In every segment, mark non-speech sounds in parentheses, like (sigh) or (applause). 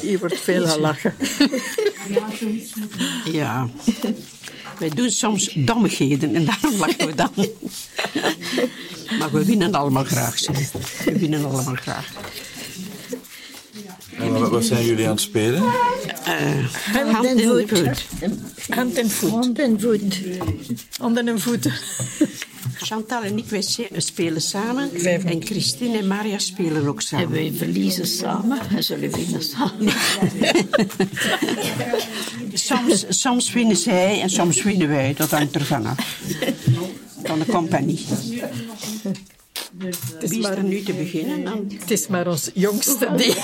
Hier wordt veel gelachen. Ja. Wij doen soms dommigheden en daarom lachen we dan. Maar we winnen allemaal graag. Zeg. We winnen allemaal graag. En wat, wat zijn jullie aan het spelen? Hand en voet. Hand en voet. Hand en voet. Handen en voeten. Chantal en ik wij spelen samen. En Christine en Maria spelen ook En samen. wij verliezen samen en (laughs) zullen winnen samen. (laughs) Soms, soms winnen zij en soms winnen wij. Dat hangt ervan af. Van de compagnie. Wie is er nu te beginnen? Dan? Het is maar ons jongste die,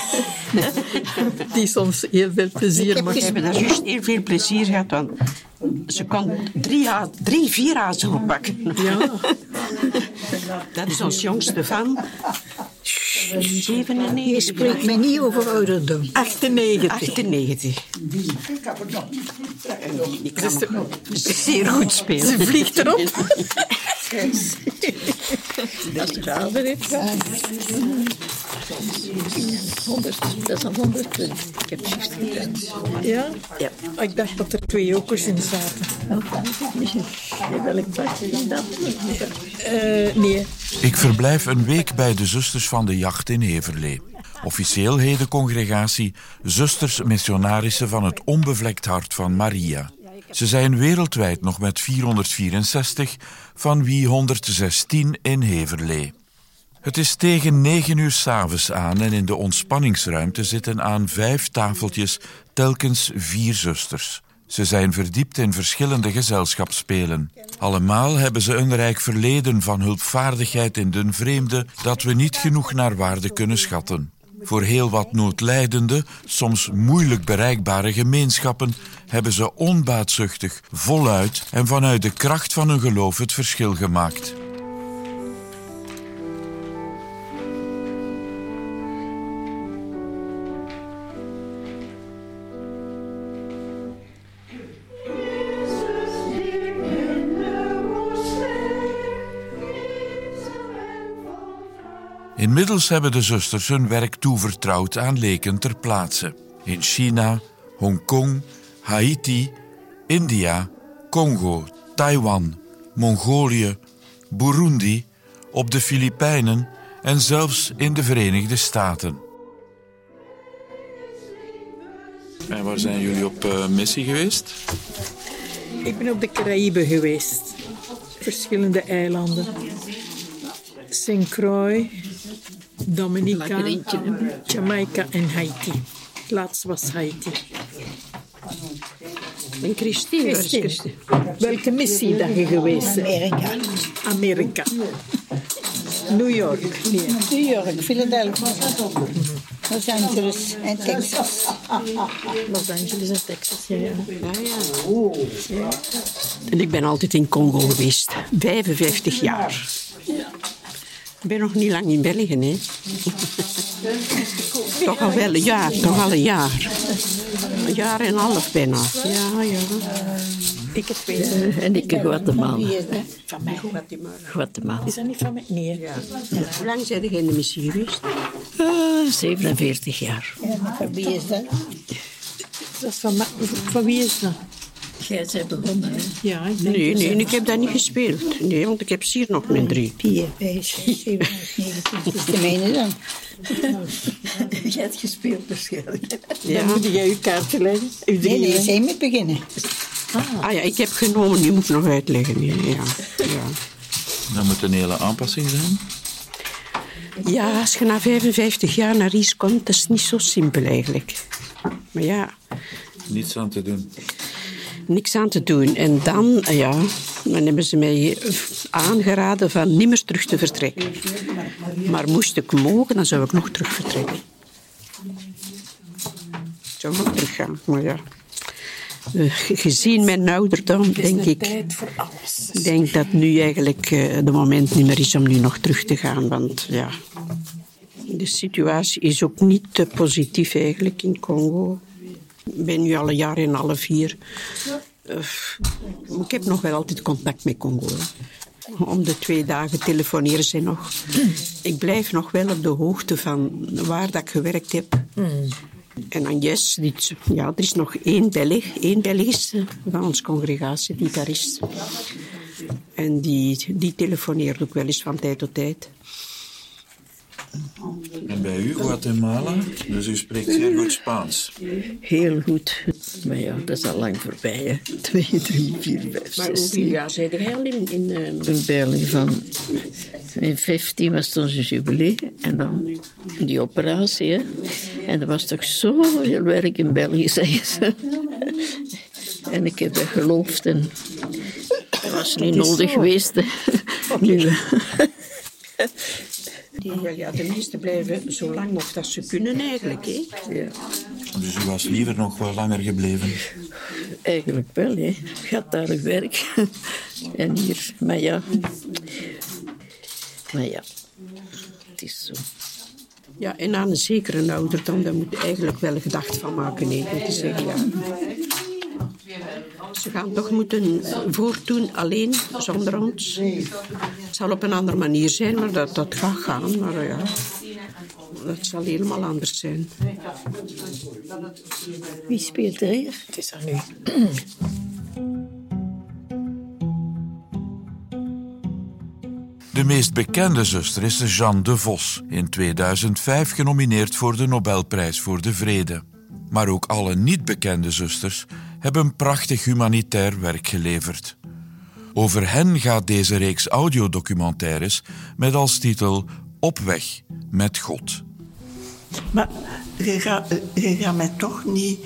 (laughs) die soms heel veel plezier maakt. hebben daar juist heel veel plezier gehad, want ze kon drie, drie vier hazen oppakken. Ja. (laughs) Dat is ons jongste van 97. Je spreekt mij niet over ouderdom. 98. 98. Die kan Dus nog zeer goed spelen. Ze vliegt erop. (laughs) Dat is raar, dit wel. 100, dat is een 100 punten. Ik heb juist geteld. Ja? Ja. Ik dacht dat er twee jokers in zaten. Ook welk is dat? Eh, nee. Ik verblijf een week bij de Zusters van de Jacht in Heverlee. Officieel heet de congregatie Zusters Missionarissen van het Onbevlekt Hart van Maria. Ze zijn wereldwijd nog met 464, van wie 116 in Heverlee. Het is tegen negen uur s'avonds aan en in de ontspanningsruimte zitten aan vijf tafeltjes telkens vier zusters. Ze zijn verdiept in verschillende gezelschapsspelen. Allemaal hebben ze een rijk verleden van hulpvaardigheid in den vreemde dat we niet genoeg naar waarde kunnen schatten. Voor heel wat noodlijdende, soms moeilijk bereikbare gemeenschappen hebben ze onbaatzuchtig, voluit en vanuit de kracht van hun geloof het verschil gemaakt. Inmiddels hebben de zusters hun werk toevertrouwd aan leken ter plaatse. In China, Hongkong, Haiti, India, Congo, Taiwan, Mongolië, Burundi, op de Filipijnen en zelfs in de Verenigde Staten. En waar zijn jullie op eh, missie geweest? Ik ben op de Caraïben geweest. Verschillende eilanden. St. Croix, Dominica. Jamaica en Haiti. Laatst was Haiti. En Christine, Christine, Christine? welke missie ben je geweest? Amerika. Amerika. New York. Nee. New York, Philadelphia, Los Angeles en Texas. Los Angeles en Texas. Ja, ja. Ja, ja. En ik ben altijd in Congo geweest. 55 jaar. Ik ben nog niet lang in België, hè. (laughs) toch al wel een jaar, toch al een jaar. Een jaar en een half bijna. Ja, ja. Ik heb twee. Eh, En ik in Guatemala. Van mij Guatemala. Guatemala. Is dat niet van mij? Nee. Hoe lang zijn jij in de missie geweest? Eh, 47 jaar. Ja, van wie is dat? Dat is van wie is dat? Jij bent begonnen, hè? Ja, ik denk Nee, nee, ik heb dat niet gespeeld. Nee, want ik heb hier nog mijn drie. 4, 5, 6, 7, 8, 9, 10. Dat is de mijne dan. (laughs) Jij hebt gespeeld waarschijnlijk. Dan moet jij uw kaartje leggen. Uw Nee, nee, zij moet beginnen. Ah ja, ik heb genomen, nu moet ik nog uitleggen. Ja, ja. ja. Dat moet een hele aanpassing zijn. Ja, als je na 55 jaar naar Ries komt, dat is niet zo simpel eigenlijk. Maar ja, Niets aan te doen. Niks aan te doen. En dan, eh, ja, dan hebben ze mij aangeraden van niet meer terug te vertrekken. Maar moest ik mogen, dan zou ik nog terug vertrekken. Ik zou nog teruggaan, maar ja. Eh, Gezien mijn ouderdom, denk ik, Tijd voor alles. ik denk dat nu eigenlijk eh, de moment niet meer is om nu nog terug te gaan. Want ja, de situatie is ook niet te positief eigenlijk in Congo. Ik ben nu al een jaar en half hier. Eh, ik heb nog wel altijd contact met Congo. Om de twee dagen telefoneren ze nog. Ik blijf nog wel op de hoogte van waar dat ik gewerkt heb. En die, ja, er is nog één Belg, één Belgische van onze congregatie, die daar is. En die, die telefoneert ook wel eens van tijd tot tijd. En bij u Guatemala? Dus u spreekt zeer goed Spaans. Heel goed. Maar ja, dat is al lang voorbij, hè. Twee, drie, vier, vijf, Maar zes. hoeveel jaar zijn er al in... in Een België van... In 15 was het onze jubilee. En dan die operatie, hè. En er was toch zoveel werk in België, zeggen ze. En ik heb dat geloofd. En dat was niet nodig geweest. Nu, wel, ja, de meesten blijven zo lang of dat ze kunnen eigenlijk. Hè. ja, Dus u was liever nog wel langer gebleven. eigenlijk wel, hè. Gaat daar werk. (laughs) En hier, maar ja. Maar ja, het is zo. Ja, en aan een zekere ouderdom, daar moet je eigenlijk wel gedacht van maken. Nee, om te zeggen, ja. Ze gaan toch moeten voortdoen alleen, zonder ons. Het zal op een andere manier zijn, maar dat, dat gaat gaan. Maar ja, dat zal helemaal anders zijn. Wie speelt er hier? Het is aan u. De meest bekende zuster is Jeanne de Vos, in 2005 genomineerd voor de Nobelprijs voor de Vrede. Maar ook alle niet bekende zusters hebben prachtig humanitair werk geleverd. Over hen gaat deze reeks audiodocumentaires met als titel Op weg met God. Maar je gaat, je gaat mij toch niet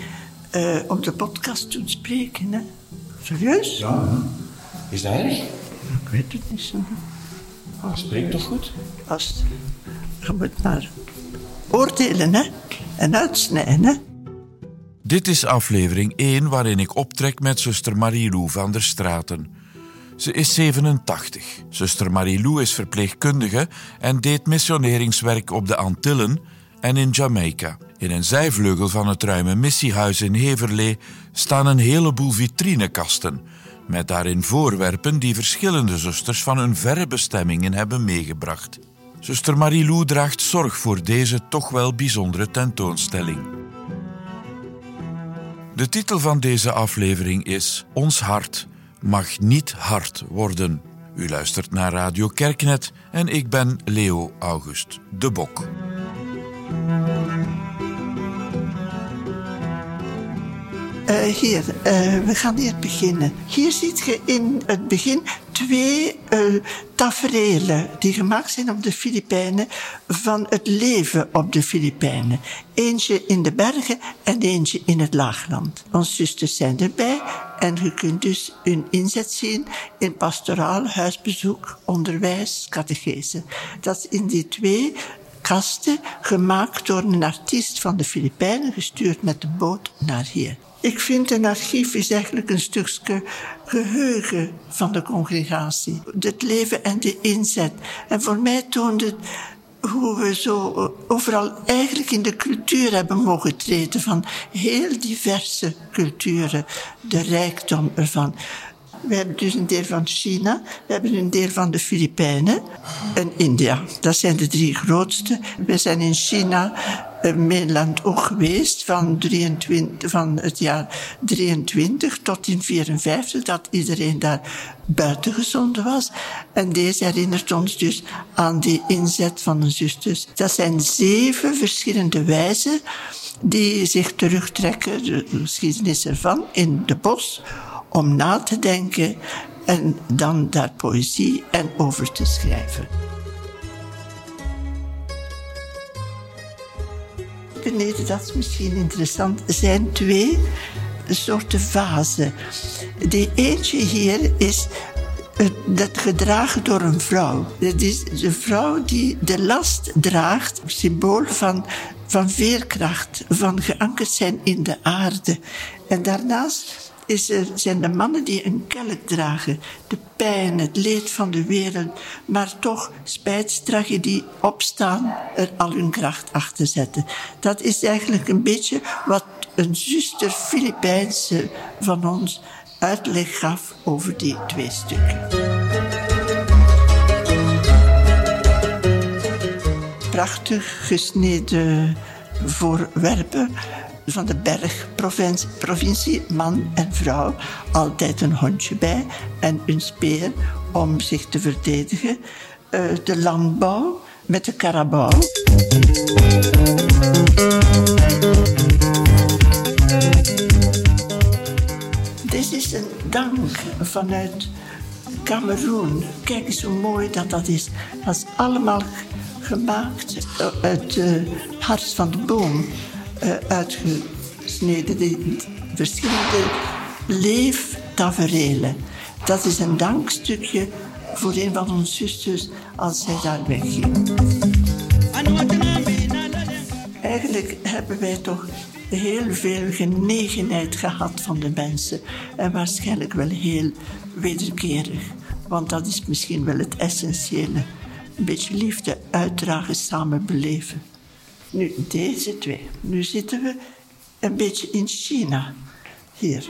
eh, op de podcast doen spreken, hè? Serieus? Ja, is dat erg? Ik weet het niet zo. Spreekt toch goed? Als, je moet maar oordelen, hè? En uitsnijden, hè? Dit is aflevering 1 waarin ik optrek met zuster Marilou van der Straten. Ze is 87. Zuster Marilou is verpleegkundige en deed missioneringswerk op de Antillen en in Jamaica. In een zijvleugel van het ruime missiehuis in Heverlee staan een heleboel vitrinekasten met daarin voorwerpen die verschillende zusters van hun verre bestemmingen hebben meegebracht. Zuster Marilou draagt zorg voor deze toch wel bijzondere tentoonstelling. De titel van deze aflevering is Ons hart mag niet hard worden. U luistert naar Radio Kerknet en ik ben Leo August de Bok. Eh, hier, eh, we gaan hier beginnen. Hier ziet je in het begin twee uh, tafereelen die gemaakt zijn op de Filipijnen van het leven op de Filipijnen. Eentje in de bergen en eentje in het laagland. Onze zusters zijn erbij en je kunt dus hun inzet zien in pastoraal, huisbezoek, onderwijs, catechese. Dat is in die twee kasten gemaakt door een artiest van de Filipijnen, gestuurd met de boot naar hier. Ik vind een archief is eigenlijk een stukje geheugen van de congregatie. Het leven en de inzet. En voor mij toont het hoe we zo overal eigenlijk in de cultuur hebben mogen treden van heel diverse culturen, de rijkdom ervan. We hebben dus een deel van China, we hebben een deel van de Filipijnen en India. Dat zijn de drie grootste. We zijn in China, uh, mainland ook geweest, van, 23, van het jaar 23 tot in 54, dat iedereen daar buiten gezonden was. En deze herinnert ons dus aan die inzet van de zusters. Dat zijn zeven verschillende wijzen die zich terugtrekken, de geschiedenis ervan, in de bos om na te denken en dan daar poëzie en over te schrijven. Beneden, dat is misschien interessant, zijn twee soorten vazen. Die eentje hier is dat gedragen door een vrouw. Dat is de vrouw die de last draagt, symbool van, van veerkracht, van geankerd zijn in de aarde. En daarnaast is er, zijn de mannen die een kelk dragen. De pijn, het leed van de wereld. Maar toch, spijtstragedie, opstaan, er al hun kracht achter zetten. Dat is eigenlijk een beetje wat een zuster Filipijnse van ons uitleg gaf over die twee stukken. Prachtig gesneden voorwerpen van de bergprovincie, man en vrouw, altijd een hondje bij en een speer om zich te verdedigen. Uh, de landbouw met de karabouw. Dit is een dank vanuit Cameroen. Kijk eens hoe mooi dat dat is. Dat is allemaal gemaakt uit het hart van de boom. Uh, uitgesneden. De verschillende leeftaferelen. Dat is een dankstukje voor een van onze zusters als zij daar wegging. Eigenlijk hebben wij toch heel veel genegenheid gehad van de mensen. En waarschijnlijk wel heel wederkerig. Want dat is misschien wel het essentiële. Een beetje liefde uitdragen, samen beleven. Nu, deze twee. Nu zitten we een beetje in China. Hier.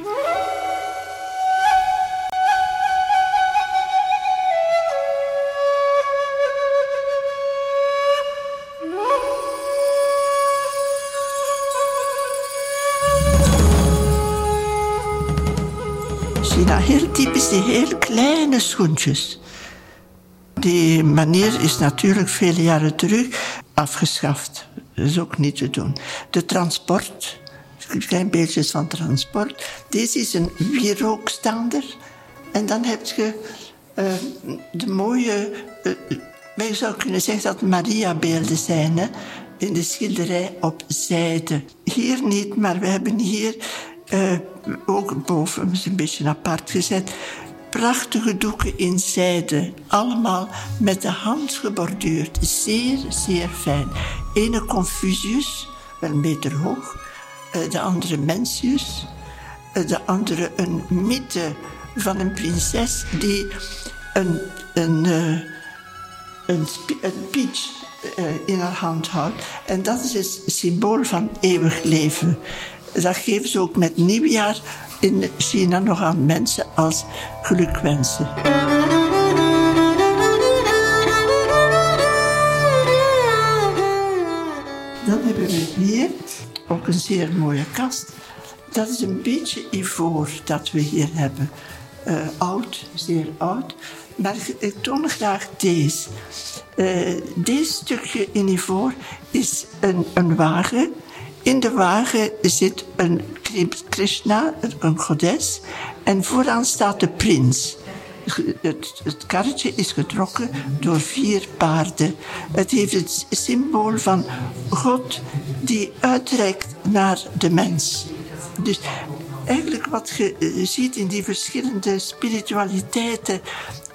China, heel typisch die heel kleine schoentjes. Die manier is natuurlijk vele jaren terug afgeschaft. Dat is ook niet te doen. De transport, klein beeldjes van transport. Deze is een wierookstaander. En dan heb je uh, de mooie... Wij zouden kunnen zeggen dat Maria-beelden zijn. Hè? In de schilderij op zijde. Hier niet, maar we hebben hier uh, ook boven, is een beetje apart gezet. Prachtige doeken in zijde, allemaal met de hand geborduurd. Zeer, zeer fijn. Ene Confucius, wel een meter hoog. Uh, de andere Mencius. Uh, de andere een mythe van een prinses die een, een, uh, een, een peach in haar hand houdt. En dat is het symbool van eeuwig leven. Dat geven ze ook met nieuwjaar in China nog aan mensen als gelukwensen. Hier ook een zeer mooie kast. Dat is een beetje ivoor dat we hier hebben. Uh, oud, zeer oud. Maar ik toon graag deze. Uh, dit stukje in ivoor is een, een wagen in de wagen zit een Krishna, een godes, en vooraan staat de prins. Het, het karretje is getrokken door vier paarden. Het heeft het symbool van God die uitreikt naar de mens. Dus eigenlijk wat je eh, ziet in die verschillende spiritualiteiten,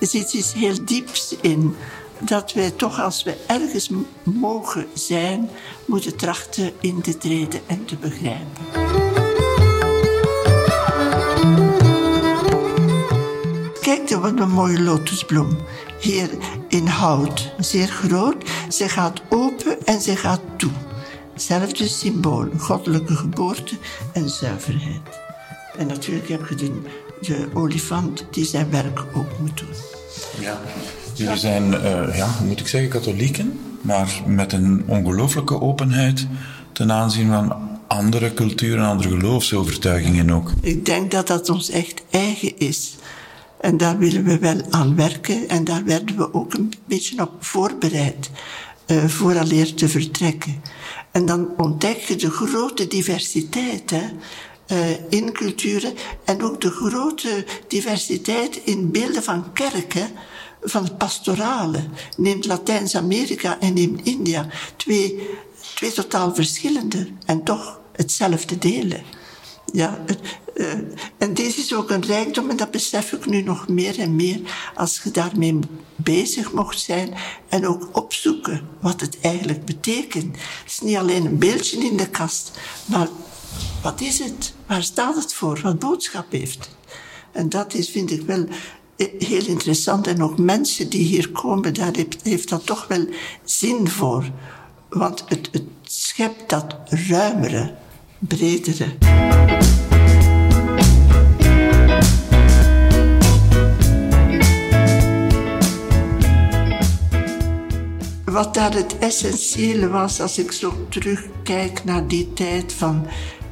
zit iets heel dieps in dat wij toch als we ergens mogen zijn, moeten trachten in te treden en te begrijpen. Kijk, wat een mooie lotusbloem. Hier in hout, zeer groot. Ze gaat open en ze gaat toe. Hetzelfde symbool, goddelijke geboorte en zuiverheid. En natuurlijk heb je de, de olifant die zijn werk ook moet doen. Ja. Jullie zijn, uh, ja, moet ik zeggen, katholieken, maar met een ongelooflijke openheid ten aanzien van andere culturen, andere geloofsovertuigingen ook. Ik denk dat dat ons echt eigen is. En daar willen we wel aan werken en daar werden we ook een beetje op voorbereid, uh, vooraleer te vertrekken. En dan ontdek je de grote diversiteit hè, uh, in culturen en ook de grote diversiteit in beelden van kerken van pastorale. Neemt Latijns-Amerika en neemt India. Twee, twee totaal verschillende en toch hetzelfde delen. Ja, uh, en deze is ook een rijkdom en dat besef ik nu nog meer en meer als je daarmee bezig mocht zijn en ook opzoeken wat het eigenlijk betekent. Het is niet alleen een beeldje in de kast, maar wat is het? Waar staat het voor? Wat boodschap heeft? En dat is, vind ik wel heel interessant. En ook mensen die hier komen, daar heeft, heeft dat toch wel zin voor. Want het, het schept dat ruimere, bredere. Wat daar het essentiële was, als ik zo terug kijk naar die tijd van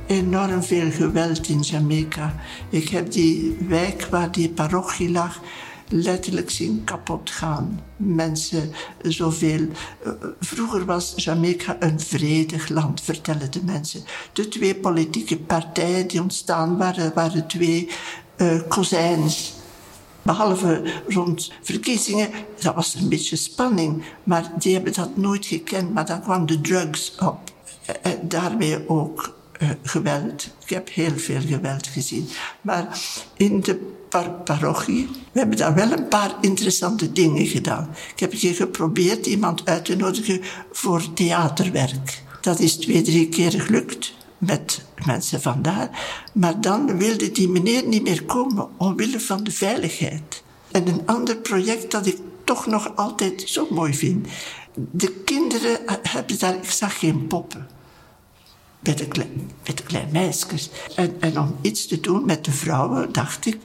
enorm veel geweld in Jamaica. Ik heb die wijk waar die parochie lag letterlijk zien kapot gaan. Mensen zoveel. Eh, vroeger was Jamaica een vredig land, vertellen de mensen. De twee politieke partijen die ontstaan waren, waren twee uh, kozijns. Behalve rond verkiezingen, dat was een beetje spanning. Maar die hebben dat nooit gekend. Maar dan kwam de drugs op. En eh, daarmee ook uh, geweld. Ik heb heel veel geweld gezien. Maar in de par parochie, we hebben daar wel een paar interessante dingen gedaan. Ik heb hier geprobeerd iemand uit te nodigen voor theaterwerk. Dat is twee, drie keer gelukt met mensen vandaar. Maar dan wilde die meneer niet meer komen omwille van de veiligheid. En een ander project dat ik toch nog altijd zo mooi vind. De kinderen hebben daar, ik zag geen poppen bij de, klein, kleine meisjes. En, en om iets te doen met de vrouwen, dacht ik,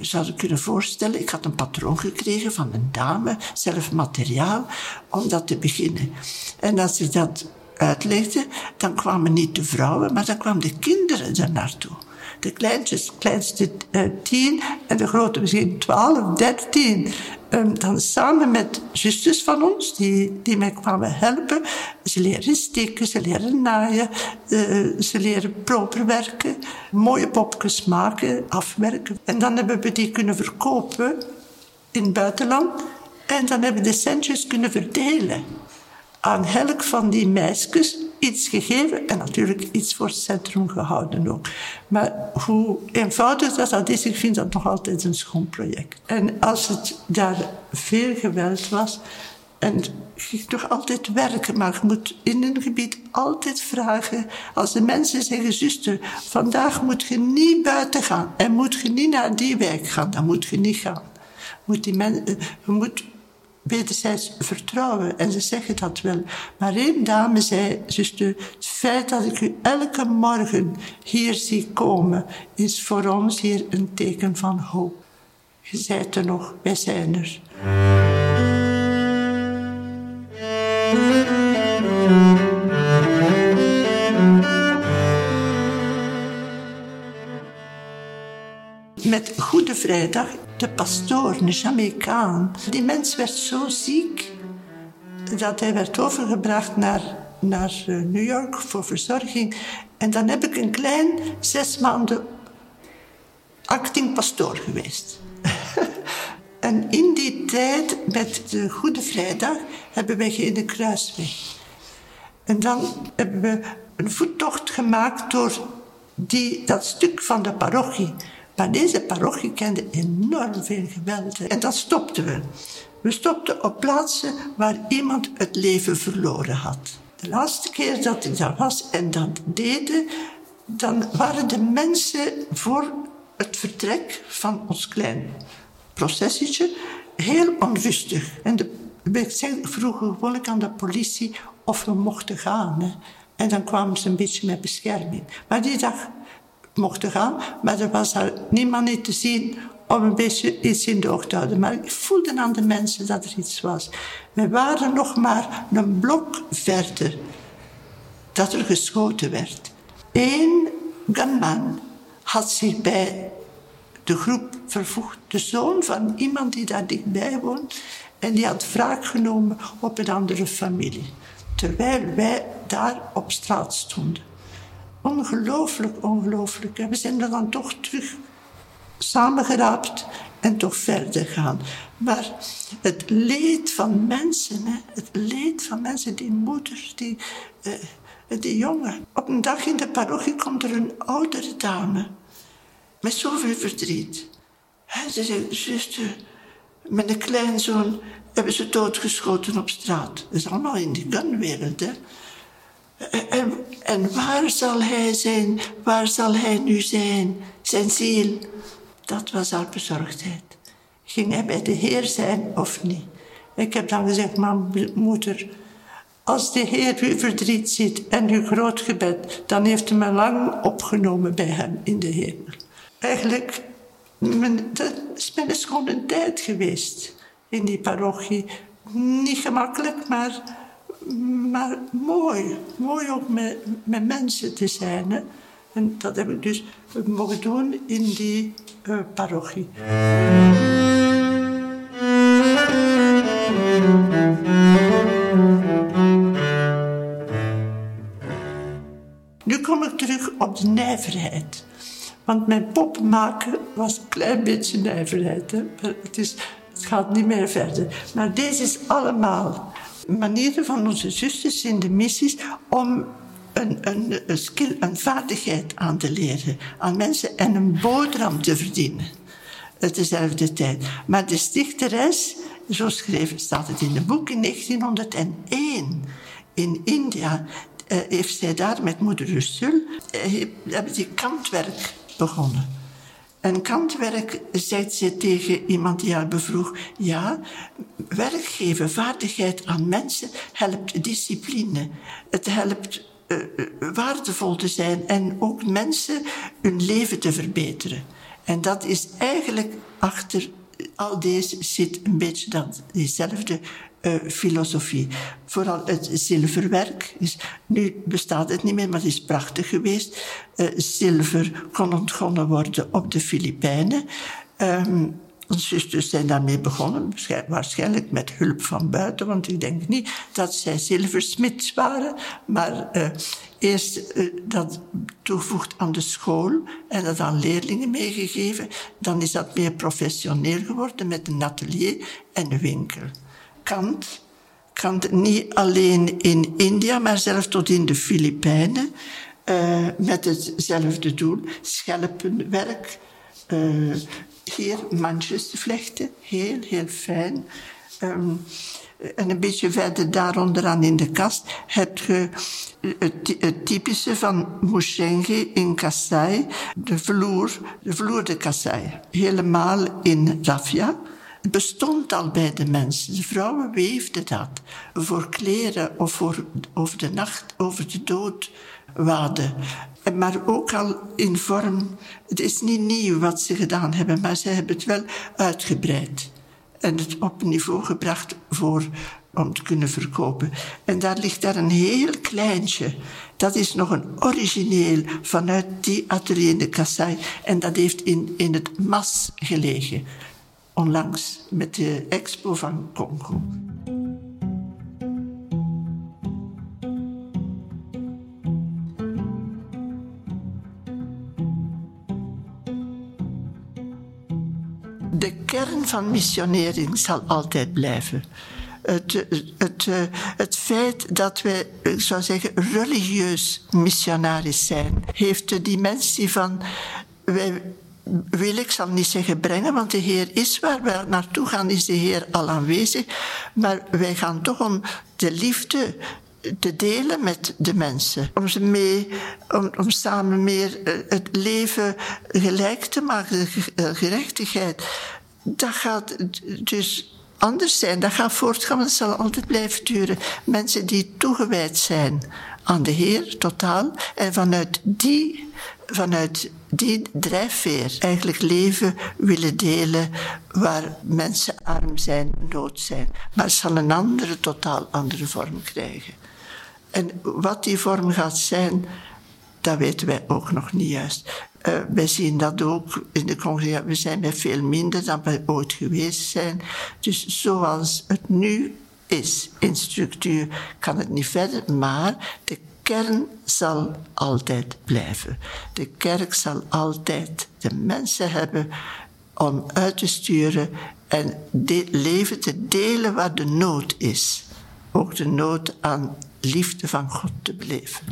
zou ik kunnen voorstellen, ik had een patroon gekregen van een dame, zelf materiaal, om dat te beginnen. En als ik dat uitlegde, dan kwamen niet de vrouwen, maar dan kwamen de kinderen daar naartoe. De kleintjes, kleinste uh, tien en de grote misschien twaalf, dertien. Um, dan samen met zusters van ons, die, die mij kwamen helpen. Ze leren steken, ze leren naaien, uh, ze leren proper werken, mooie popjes maken, afwerken. En dan hebben we die kunnen verkopen in het buitenland. En dan hebben we de centjes kunnen verdelen aan elk van die meisjes iets gegeven en natuurlijk iets voor het centrum gehouden ook. Maar hoe eenvoudig dat, dat is, ik vind dat nog altijd een schoon project. En als het daar veel geweld was, en je toch altijd werken, maar je moet in een gebied altijd vragen. Als de mensen zeggen, zuster, vandaag moet je niet buiten gaan en moet je niet naar die wijk gaan, dan moet je niet gaan. Moet die men, je moet wederzijds vertrouwen. En ze zeggen dat wel. Maar één dame zei, zuster, het feit dat ik u elke morgen hier zie komen, is voor ons hier een teken van hoop. Je zei er nog, wij zijn er. Met Goede Vrijdag de pastoor, een Jamaicaan. Die mens werd zo ziek dat hij werd overgebracht naar, naar eh, New York voor verzorging. En dan heb ik een klein zes maanden acting pastoor geweest. (laughs) en in die tijd, met de Goede Vrijdag, hebben wij in de Kruisweg. En dan hebben we een voettocht gemaakt door die, dat stuk van de parochie maar deze parochie kende enorm veel geweld. En dat stopten we. We stopten op plaatsen waar iemand het leven verloren had. De laatste keer dat ik daar was en dat deden, dan waren de mensen voor het vertrek van ons klein processietje heel onrustig. En de, we vroegen gewoonlijk aan de politie of we mochten gaan. Hè. En dan kwamen ze een beetje met bescherming. Maar die dag mochten gaan. Maar er was daar niemand niet te zien om een beetje iets in de oog te houden. Maar ik voelde aan de mensen dat er iets was. We waren nog maar een blok verder dat er geschoten werd. Eén gunman had zich bij de groep vervoegd. De zoon van iemand die daar dichtbij woont. En die had wraak genomen op een andere familie. Terwijl wij daar op straat stonden. Ongelooflijk, ongelooflijk. En we zijn er dan toch terug samengeraapt en toch verder gaan. Maar het leed van mensen, hè, het leed van mensen, die moeder, die, uh, die jongen. Op een dag in de parochie komt er een oudere dame met zoveel verdriet. En ze zegt, zuster, een kleinzoon hebben ze doodgeschoten op straat. Dat is allemaal in die gunwereld, hè. En, waar zal hij zijn? Waar zal hij nu zijn? Zijn ziel. Dat was haar bezorgdheid. Ging hij bij de Heer zijn of niet? Ik heb dan gezegd, mam, moeder, als de Heer uw verdriet ziet en uw groot gebed, dan heeft hij me lang opgenomen bij hem in de hemel. Eigenlijk, dat is mijn schone tijd geweest in die parochie. Niet gemakkelijk, maar maar mooi. Mooi ook met, met mensen te zijn. Hè. En dat heb ik dus mogen doen in die uh, parochie. Nu kom ik terug op de nijverheid. Want mijn pop maken was een klein beetje nijverheid. Hè. Het, is, het gaat niet meer verder. Maar deze is allemaal manieren van onze zusters in de missies om een, een, een skill, een vaardigheid aan te leren aan mensen en een boterham te verdienen. Tezelfde tijd. Maar de stichteres, zo schreef, staat het in het boek, in 1901 in India, uh, heeft zij daar met moeder Russel, uh, hebben die kantwerk begonnen. En kantwerk, zegt ze tegen iemand die haar bevroeg, ja, werk geven, vaardigheid aan mensen helpt discipline. Het helpt uh, waardevol te zijn en ook mensen hun leven te verbeteren. En dat is eigenlijk achter al deze zit een beetje dat, diezelfde uh, filosofie. Vooral het zilverwerk. Is, nu bestaat het niet meer, maar het is prachtig geweest. Uh, zilver kon ontgonnen worden op de Filipijnen. Um, onze zusters zijn daarmee begonnen, waarschijnlijk met hulp van buiten, want ik denk niet dat zij zilversmids waren, maar uh, eerst dat toegevoegd aan de school en dat aan leerlingen meegegeven. Dan is dat meer professioneel geworden met een atelier en een winkel. Kant, Kant niet alleen in India, maar zelfs tot in de Filipijnen, uh, met hetzelfde doel, schelpenwerk hier mandjes. Heel, heel fijn. Um, en een beetje verder daaronderaan in de kast heb je het, het typische van Mushenge in Kasai, de vloer, de vloer de Kasai. Helemaal in raffia. Bestond al bij de mensen. De vrouwen weefden dat voor kleren of voor over de nacht, over de dood waden. Maar ook al in vorm, het is niet nieuw wat ze gedaan hebben, maar ze hebben het wel uitgebreid. En het op niveau gebracht voor, om te kunnen verkopen. En daar ligt daar een heel kleintje. Dat is nog een origineel vanuit die atelier in de Kassai. En dat heeft in, in het Mas gelegen. Onlangs met de expo van Congo. de kern van missionering zal altijd blijven. Het, het, het, feit dat wij, ik zou zeggen, religieus missionaris zijn, heeft de dimensie van. Wij, wil ik zal niet zeggen brengen, want de Heer is waar we naartoe gaan, is de Heer al aanwezig. Maar wij gaan toch om de liefde te delen met de mensen. Om, ze mee, om, samen meer eh, het leven gelijk te maken, de eh, gerechtigheid. Dat gaat dus anders zijn. Dat gaat voortgaan, dat zal altijd blijven duren. Mensen die toegewijd zijn aan de Heer, totaal. En vanuit die, vanuit die drijfveer eigenlijk leven willen delen waar mensen arm zijn, dood zijn. Maar het zal een andere, totaal andere vorm krijgen. En wat die vorm gaat zijn, dat weten wij ook nog niet juist. Uh, wij zien dat ook in de congregatie. We zijn met veel minder dan wij ooit geweest zijn. Dus zoals het nu is in structuur, kan het niet verder. Maar de kern zal altijd blijven. De kerk zal altijd de mensen hebben om uit te sturen en de leven te delen waar de nood is. Ook de nood aan liefde van God te beleven.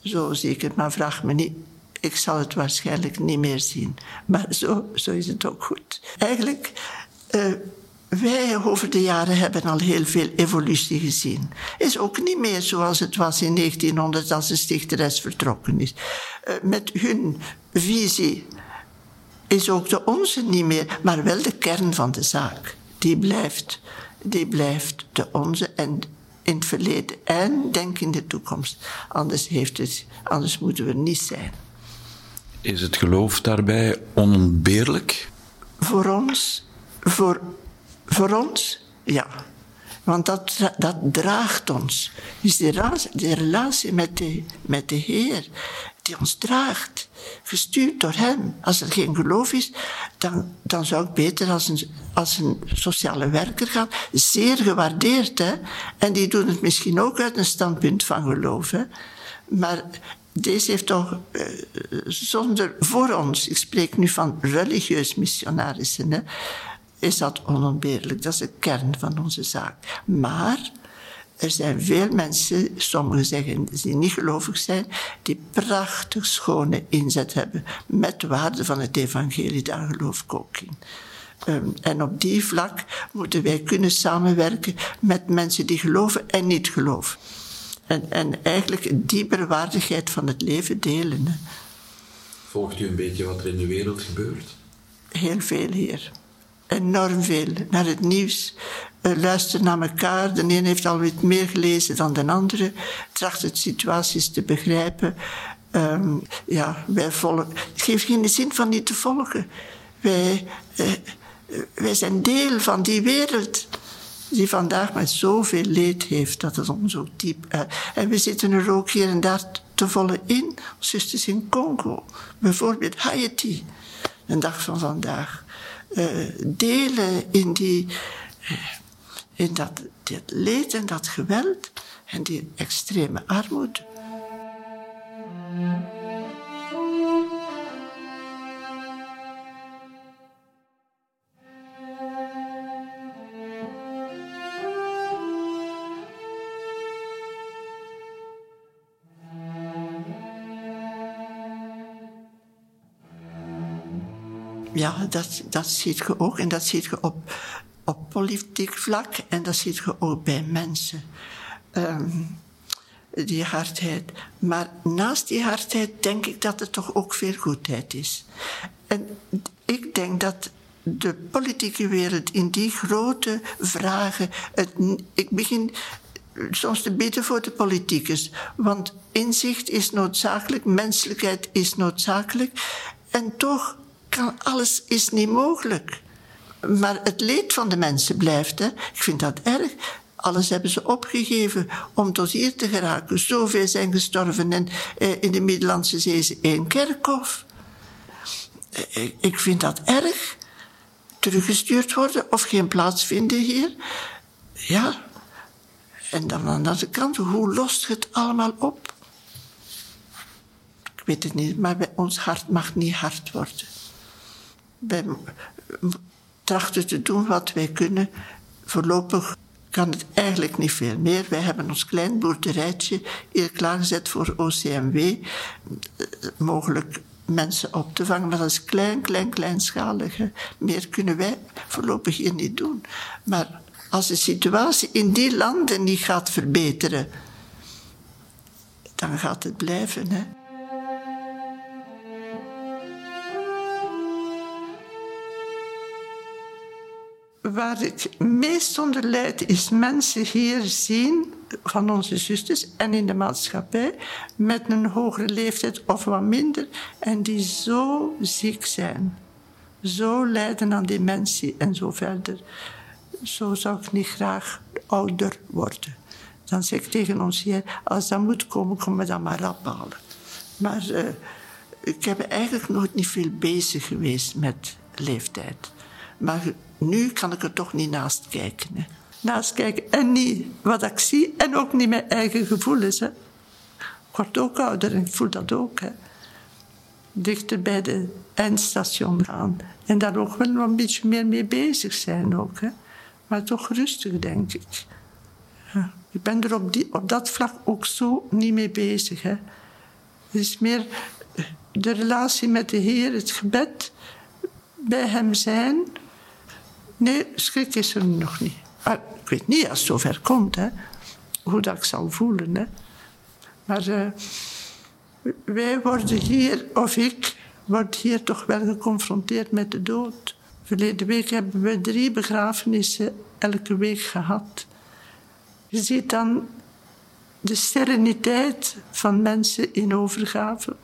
Zo zie ik het, maar vraag me niet. Ik zal het waarschijnlijk niet meer zien. Maar zo, zo is het ook goed. Eigenlijk, uh, wij over de jaren hebben al heel veel evolutie gezien. Is ook niet meer zoals het was in 1900 als de stichteres vertrokken is. Uh, met hun visie is ook de onze niet meer, maar wel de kern van de zaak. Die blijft, die blijft de onze en in het verleden en denk in de toekomst. Anders, heeft het, anders moeten we niet zijn. Is het geloof daarbij onontbeerlijk? Voor ons, voor, voor ons, ja. Want dat, dat draagt ons. Dus die, relatie, met de, met de Heer, die ons draagt, gestuurd door Hem. Als er geen geloof is, dan, dan zou ik beter als een, als een sociale werker gaan. Zeer gewaardeerd, hè. En die doen het misschien ook uit een standpunt van geloof, hè. Maar deze heeft toch uh, zonder voor ons, ik spreek nu van religieus missionarissen, hè, is dat onontbeerlijk. Dat is de kern van onze zaak. Maar er zijn veel mensen, sommigen zeggen die niet gelovig zijn, die prachtig schone inzet hebben met de waarde van het evangelie. Daar geloof ik ook in. Um, en op die vlak moeten wij kunnen samenwerken met mensen die geloven en niet geloven. En, en eigenlijk diepere waardigheid van het leven delen. Volgt u een beetje wat er in de wereld gebeurt? Heel veel hier. Enorm veel. Naar het nieuws. Uh, luister naar elkaar. De een heeft alweer meer gelezen dan de andere. Tracht het situaties te begrijpen. Um, ja, wij volgen. Het geeft geen zin van niet te volgen. Wij, uh, wij zijn deel van die wereld die vandaag met zoveel leed heeft dat het ons ook diep uit. En we zitten er ook hier en daar te volle in. Zusters in Congo, bijvoorbeeld Haiti, een dag van vandaag. Uh, delen in, die, uh, in dat, dat leed en dat geweld en die extreme armoede. Ja, dat, dat ziet je ook. En dat ziet je op, op politiek vlak. En dat ziet je ook bij mensen. Um, die hardheid. Maar naast die hardheid denk ik dat er toch ook veel goedheid is. En ik denk dat de politieke wereld in die grote vragen. Het, ik begin soms te bidden voor de politicus. Want inzicht is noodzakelijk, menselijkheid is noodzakelijk. En toch kan, alles is niet mogelijk. Maar het leed van de mensen blijft. Ik vind dat erg. Alles hebben ze opgegeven om tot hier te geraken. Zoveel zijn gestorven en eh, in de Middellandse Zee is één kerkhof. Eh, ik vind dat erg. Teruggestuurd worden of geen plaats vinden hier. Ja. En dan aan de andere kant, hoe lost het allemaal op? Ik weet het niet, maar ons hart mag niet hard worden wij trachten te doen wat wij kunnen. Voorlopig kan het eigenlijk niet veel meer. Wij hebben ons klein boerderijtje hier klaargezet voor OCMW. Eh, mogelijk mensen op te vangen, maar dat is klein, klein, kleinschalig. Meer kunnen wij voorlopig hier niet doen. Maar als de situatie in die landen niet gaat verbeteren, dan gaat het blijven. Hè. Waar ik meest onder lijd, is mensen hier zien van onze zusters en in de maatschappij met een hogere leeftijd of wat minder en die zo ziek zijn, zo lijden aan dementie en zo verder. Zo zou ik niet graag ouder worden. Dan zeg ik tegen ons hier, als dat moet komen, kom me dan maar ophalen. Maar uh, ik heb eigenlijk nooit niet veel bezig geweest met leeftijd. Maar nu kan ik er toch niet naast kijken. Naast kijken en niet wat ik zie en ook niet mijn eigen gevoelens. Hè. Ik word ook ouder en ik voel dat ook. Hè. Dichter bij de eindstation gaan. En daar ook wel een beetje meer mee bezig zijn ook. Maar toch rustig, denk ik. Ja. Ik ben er op, die, op dat vlak ook zo niet mee bezig. Hè. Het is meer de relatie met de Heer, het gebed, bij Hem zijn Nee, schrik is er nog niet. Maar ik weet niet als het zover komt, hoe dat ik zal voelen. Maar uh, wij worden hier, of ik, word hier toch wel geconfronteerd met de dood. Verleden week hebben we drie begrafenissen elke week gehad. Je ziet dan de sereniteit van mensen in overgave.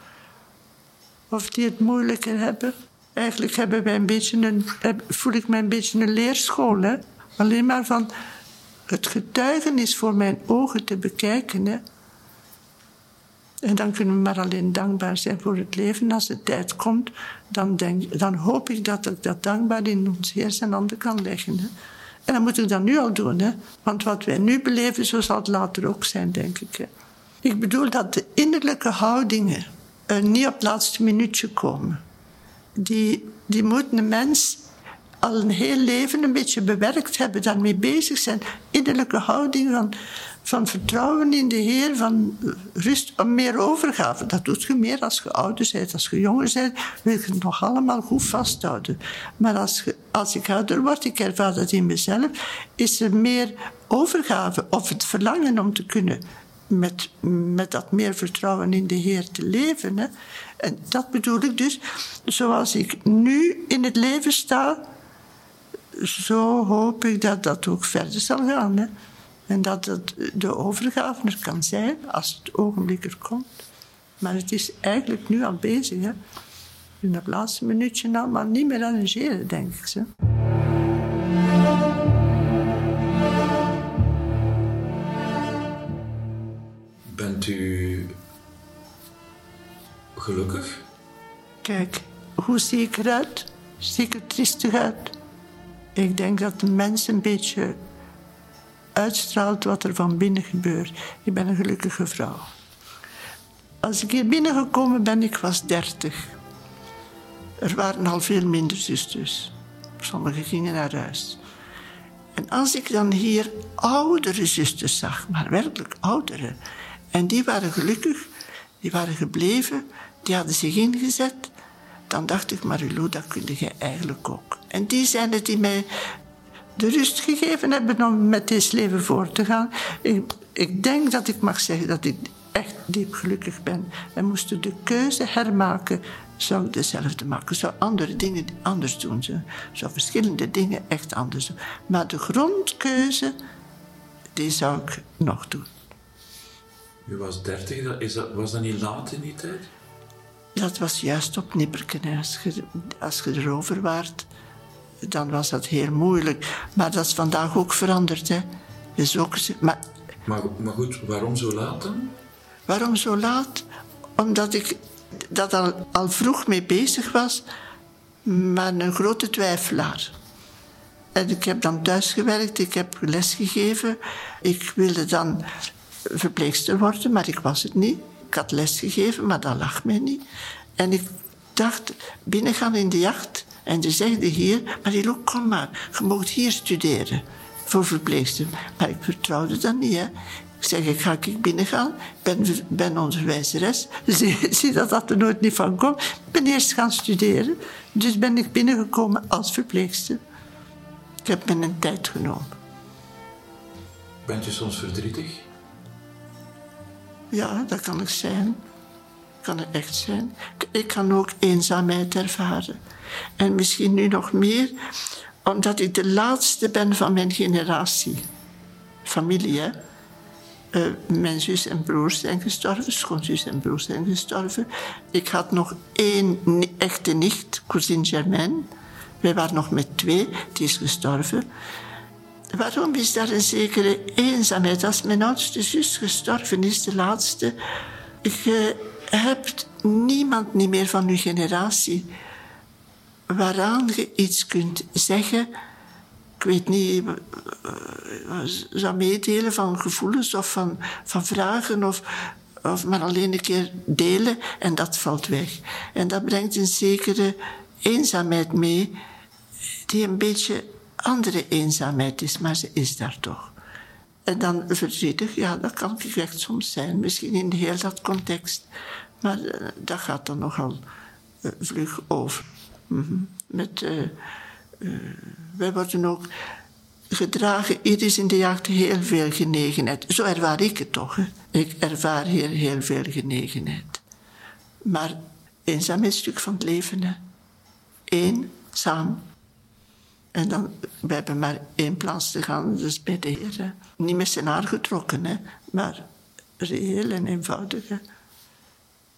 Of die het moeilijker hebben. Eigenlijk hebben wij een beetje een, voel ik mij een beetje een leerschool. Hè? Alleen maar van het getuigenis voor mijn ogen te bekijken. Hè. En dan kunnen we maar alleen dankbaar zijn voor het leven. Als de tijd komt, dan, denk, dan hoop ik dat ik dat dankbaar in ons Heer zijn handen kan leggen. Hè. En dat moet ik dan nu al doen. Hè. Want wat wij nu beleven, zo zal het later ook zijn, denk ik. Hè. Ik bedoel dat de innerlijke houdingen uh, niet op het laatste minuutje komen. Die, die moet een mens al een heel leven een beetje bewerkt hebben, daarmee bezig zijn. Innerlijke houding van, van vertrouwen in de Heer, van rust, meer overgave. Dat doet je meer als je ouder bent. Als je jonger bent, wil je het nog allemaal goed vasthouden. Maar als, als ik ouder word, ik ervaar dat in mezelf, is er meer overgave of het verlangen om te kunnen met, met dat meer vertrouwen in de Heer te leven. Hè. En dat bedoel ik dus, zoals ik nu in het leven sta, zo hoop ik dat dat ook verder zal gaan. Hè. En dat het de overgave er kan zijn als het ogenblik er komt. Maar het is eigenlijk nu al bezig. Hè. In het laatste minuutje nou, maar niet meer arrangeren, denk ik. Zo. Bent u gelukkig? Kijk, hoe zie ik eruit? Zie ik er triestig uit? Ik denk dat de mens een beetje uitstraalt wat er van binnen gebeurt. Ik ben een gelukkige vrouw. Als ik hier binnengekomen ben, ik was dertig. Er waren al veel minder zusters. Sommigen gingen naar huis. En als ik dan hier oudere zusters zag, maar werkelijk oudere, en die waren gelukkig, die waren gebleven, die hadden zich ingezet. Dan dacht ik, Marilou, dat kun je eigenlijk ook. En die zijn het die mij de rust gegeven hebben om met deze leven voor te gaan. Ik, ik denk dat ik mag zeggen dat ik echt diep gelukkig ben. En moesten de keuze hermaken, zou ik dezelfde maken. Zou andere dingen anders doen. Zou verschillende dingen echt anders doen. Maar de grondkeuze, die zou ik nog doen. U was dertig, is was dat niet laat in die tijd? Dat was juist op nipperken. Als je, als je erover waart, dan was dat heel moeilijk. Maar dat is vandaag ook veranderd. Hè. Dus ook, maar, maar, maar goed, waarom zo laat dan? Waarom zo laat? Omdat ik dat al, al vroeg mee bezig was, maar een grote twijfelaar. En ik heb dan thuis gewerkt, ik heb lesgegeven. Ik wilde dan verpleegster worden, maar ik was het niet. Ik had lesgegeven, maar dat lag mij niet. En ik dacht, binnengaan in de jacht. En ze zegde hier, maar die kom maar, je mag hier studeren voor verpleegster. Maar ik vertrouwde dat niet. Ik zeg, ik ga ik binnengaan, ben, ben onderwijzeres. (laughs) Zie, zie dat dat er nooit niet van komt. Ik ben eerst gaan studeren. Dus ben ik binnengekomen als verpleegster. Ik heb me een tijd genomen. Bent u soms verdrietig? Ja, dat kan ik zijn. Kan het echt zijn. Ik kan ook eenzaamheid ervaren. En misschien nu nog meer, omdat ik de laatste ben van mijn generatie. Familie, hè. Uh, mijn zus en broers zijn gestorven, schoonzus en broers zijn gestorven. Ik had nog één echte nicht, cousine Germaine. Wij waren nog met twee, die is gestorven. Waarom is daar een zekere eenzaamheid? Als mijn oudste zus gestorven is, de laatste, je hebt niemand niet meer van uw generatie waaraan je iets kunt zeggen. Ik weet niet, eh, zou meedelen van gevoelens of van, van vragen of, of maar alleen een keer delen en dat valt weg. En dat brengt een zekere eenzaamheid mee die een beetje andere eenzaamheid is, maar ze is daar toch. En dan verdrietig, ja, dat kan echt soms zijn, misschien in heel dat context. Maar uh, dat gaat dan nogal uh, vlug over. -hmm. Met, uh, wij worden ook gedragen, hier is in de jacht heel veel genegenheid. Zo ervaar ik het toch. Ik ervaar hier heel veel genegenheid. Maar eenzaam is een stuk van het leven. Eenzaam en dan, we hebben maar één plaats te gaan, dus bij de. Niet met zijn getrokken, hè, maar reëel en eenvoudig.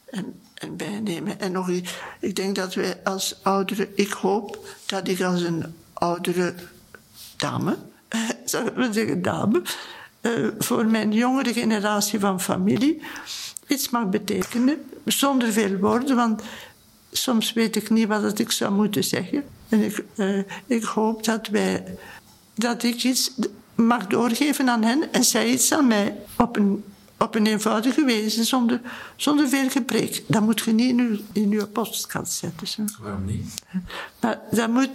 En, en bijnemen. En nog iets, ik denk dat wij als oudere, ik hoop dat ik als een oudere dame, (laughs) zou ik zeggen, dame, eh, voor mijn jongere generatie van familie iets mag betekenen, zonder veel woorden, want soms weet ik niet wat ik zou moeten zeggen. En ik, uh, ik hoop dat, wij, dat ik iets mag doorgeven aan hen en zij iets aan mij op een, op een eenvoudige wijze, zonder, zonder veel gebrek. Dat moet je niet in uw, in uw postkast zetten. Zo. Waarom niet? Maar dat moet,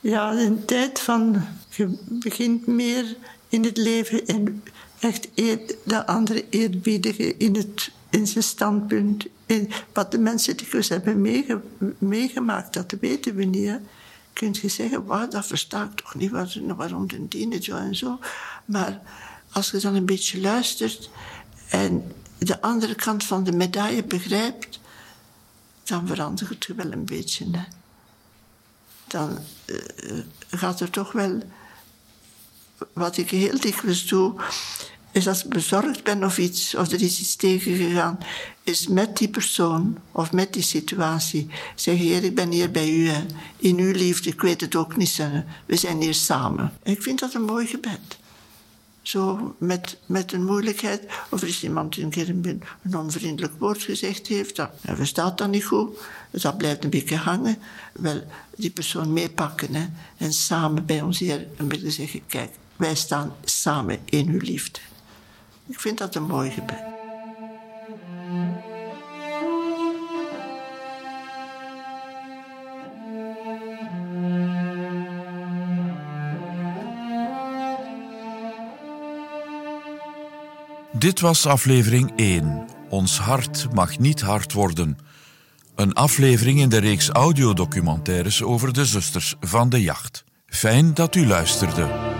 ja, een tijd van, je begint meer in het leven en echt eer, de andere eerbiedigen in, het, in zijn standpunt. In wat de mensen dikwijls hebben meege, meegemaakt, dat weten we niet. Kun je zeggen, wow, dat versta ik toch niet, waarom de dienen zo en zo. Maar als je dan een beetje luistert en de andere kant van de medaille begrijpt, dan verandert het wel een beetje. Dan uh, gaat er toch wel wat ik heel dikwijls doe, is als ik bezorgd ben of iets, of er is iets tegengegaan, is met die persoon of met die situatie zeggen: Heer, ik ben hier bij u, in uw liefde, ik weet het ook niet, we zijn hier samen. ik vind dat een mooi gebed. Zo met, met een moeilijkheid, of er is iemand die een keer een, onvriendelijk woord gezegd heeft, dat verstaat dat niet goed, dus dat blijft een beetje hangen. Wel, die persoon meepakken en samen bij ons hier een beetje zeggen: Kijk, wij staan samen in uw liefde. Ik vind dat een mooi gebed. Dit was aflevering 1. Ons hart mag niet hard worden. Een aflevering in de reeks audiodocumentaires over de zusters van de jacht. Fijn dat u luisterde.